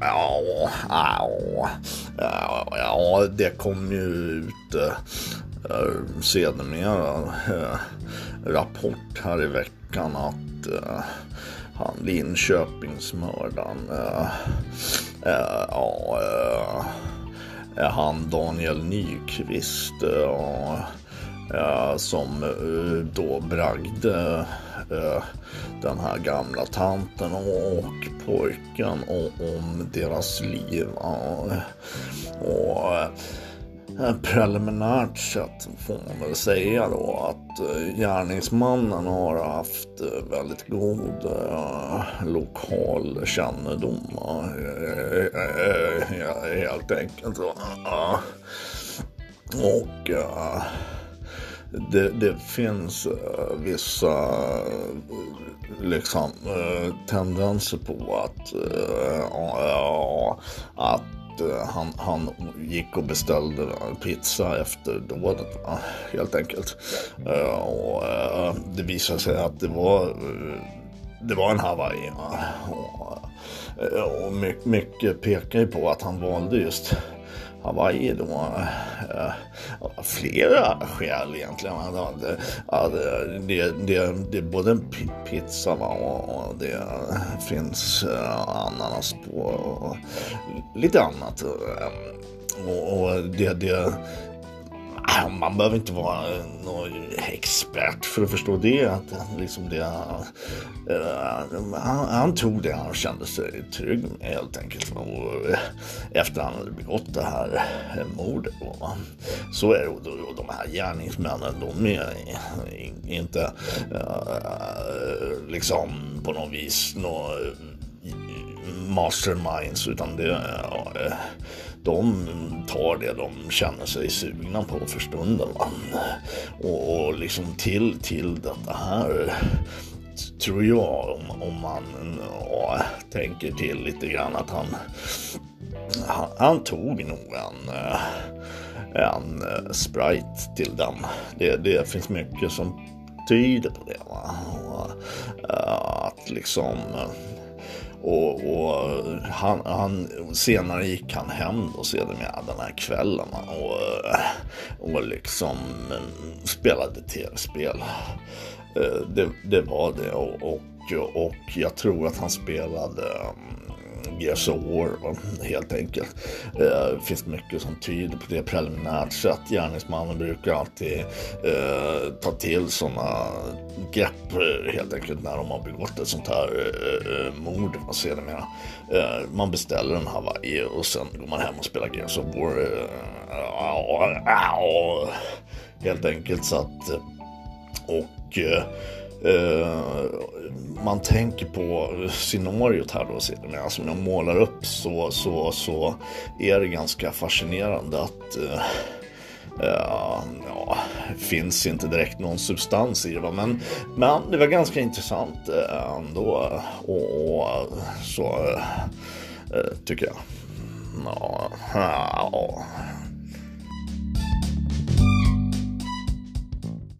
ja, ja, ja, det kom ju ut eh, sedermera eh, rapport här i veckan att eh, han Linköpingsmördaren, eh, eh, ja, eh, han Daniel Nyqvist eh, som eh, då bragde eh, den här gamla tanten och pojken om deras liv. Och eh, preliminärt sett får man väl säga då att gärningsmannen har haft väldigt god lokal kännedom helt enkelt. Och det, det, finns uh, vissa eh, liksom eh, tendenser på att, att han, han gick och beställde pizza efter dådet helt enkelt. Och det visade sig att det var, det var en Hawaii. Och, och mycket pekar ju på att han valde just Hawaii då. Eh, flera skäl egentligen. Det, eh, det, det, det är både en pizza va, och det finns eh, ananas på och lite annat. Och, och det, det Äh, man behöver inte vara eh, någon expert för att förstå det. Att eh, liksom det uh, han, han, tog det han kände sig trygg med helt enkelt. Och efter han hade begått det här mordet. Så är det. Och de här gärningsmännen, de är inte liksom på något vis någon masterminds utan det ja, eh, de tar det de känner sig sugna på för stunden. Och, och liksom till, till detta här tror jag om, om man ja, tänker till lite grann att han, han, han tog nog en, eh, en eh, Sprite till den. Det, det finns mycket som tyder på det. Va? Och, att liksom och, och han, han, senare gick han hem då sedermera den här kvällen och, och liksom mm, spelade tv-spel. Eh, det, det var det och, och, och jag tror att han spelade mm, Gears of War helt enkelt. Eh, det finns mycket som tyder på det preliminärt sett. Gärningsmannen brukar alltid eh, ta till sådana grepp eh, helt enkelt när de har begått ett sånt här eh, eh mord. Man ser det mera. Eh, man beställer en Hawaii och sen går man hem och spelar Gears of War. Helt enkelt så att och Uh, man tänker på scenariot här då som alltså, jag målar upp så, så, så är det ganska fascinerande att uh, uh, ja, finns inte direkt någon substans i det. Men, men det var ganska intressant eh, ändå och, och så tycker jag. Ja, ja.